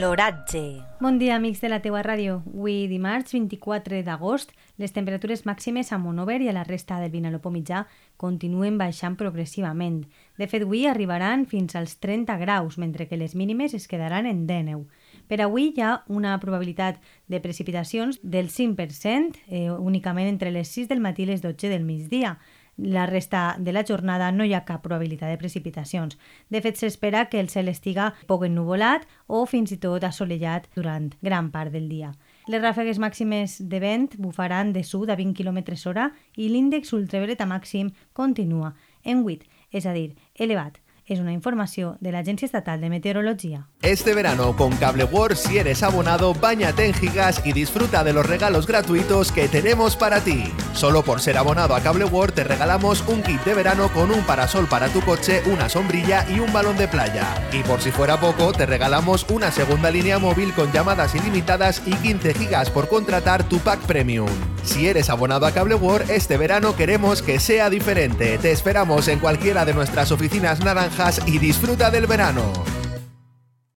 L'oratge. Bon dia, amics de la teua ràdio. Avui, dimarts 24 d'agost, les temperatures màximes a Monover i a la resta del Vinalopó mitjà continuen baixant progressivament. De fet, avui arribaran fins als 30 graus, mentre que les mínimes es quedaran en 19. Per avui hi ha una probabilitat de precipitacions del 5%, eh, únicament entre les 6 del matí i les 12 del migdia. La resta de la jornada no hi ha cap probabilitat de precipitacions. De fet, s'espera que el cel estiga poc ennuvolat o fins i tot assolellat durant gran part del dia. Les ràfegues màximes de vent bufaran de sud a 20 km hora i l'índex ultravioleta màxim continua en 8, és a dir, elevat, es una información de la Agencia Estatal de Meteorología. Este verano con Cable World, si eres abonado, bañate en gigas y disfruta de los regalos gratuitos que tenemos para ti. Solo por ser abonado a Cable World te regalamos un kit de verano con un parasol para tu coche, una sombrilla y un balón de playa. Y por si fuera poco, te regalamos una segunda línea móvil con llamadas ilimitadas y 15 gigas por contratar tu pack premium. Si eres abonado a Cable World, este verano queremos que sea diferente. Te esperamos en cualquiera de nuestras oficinas naranjas y disfruta del verano.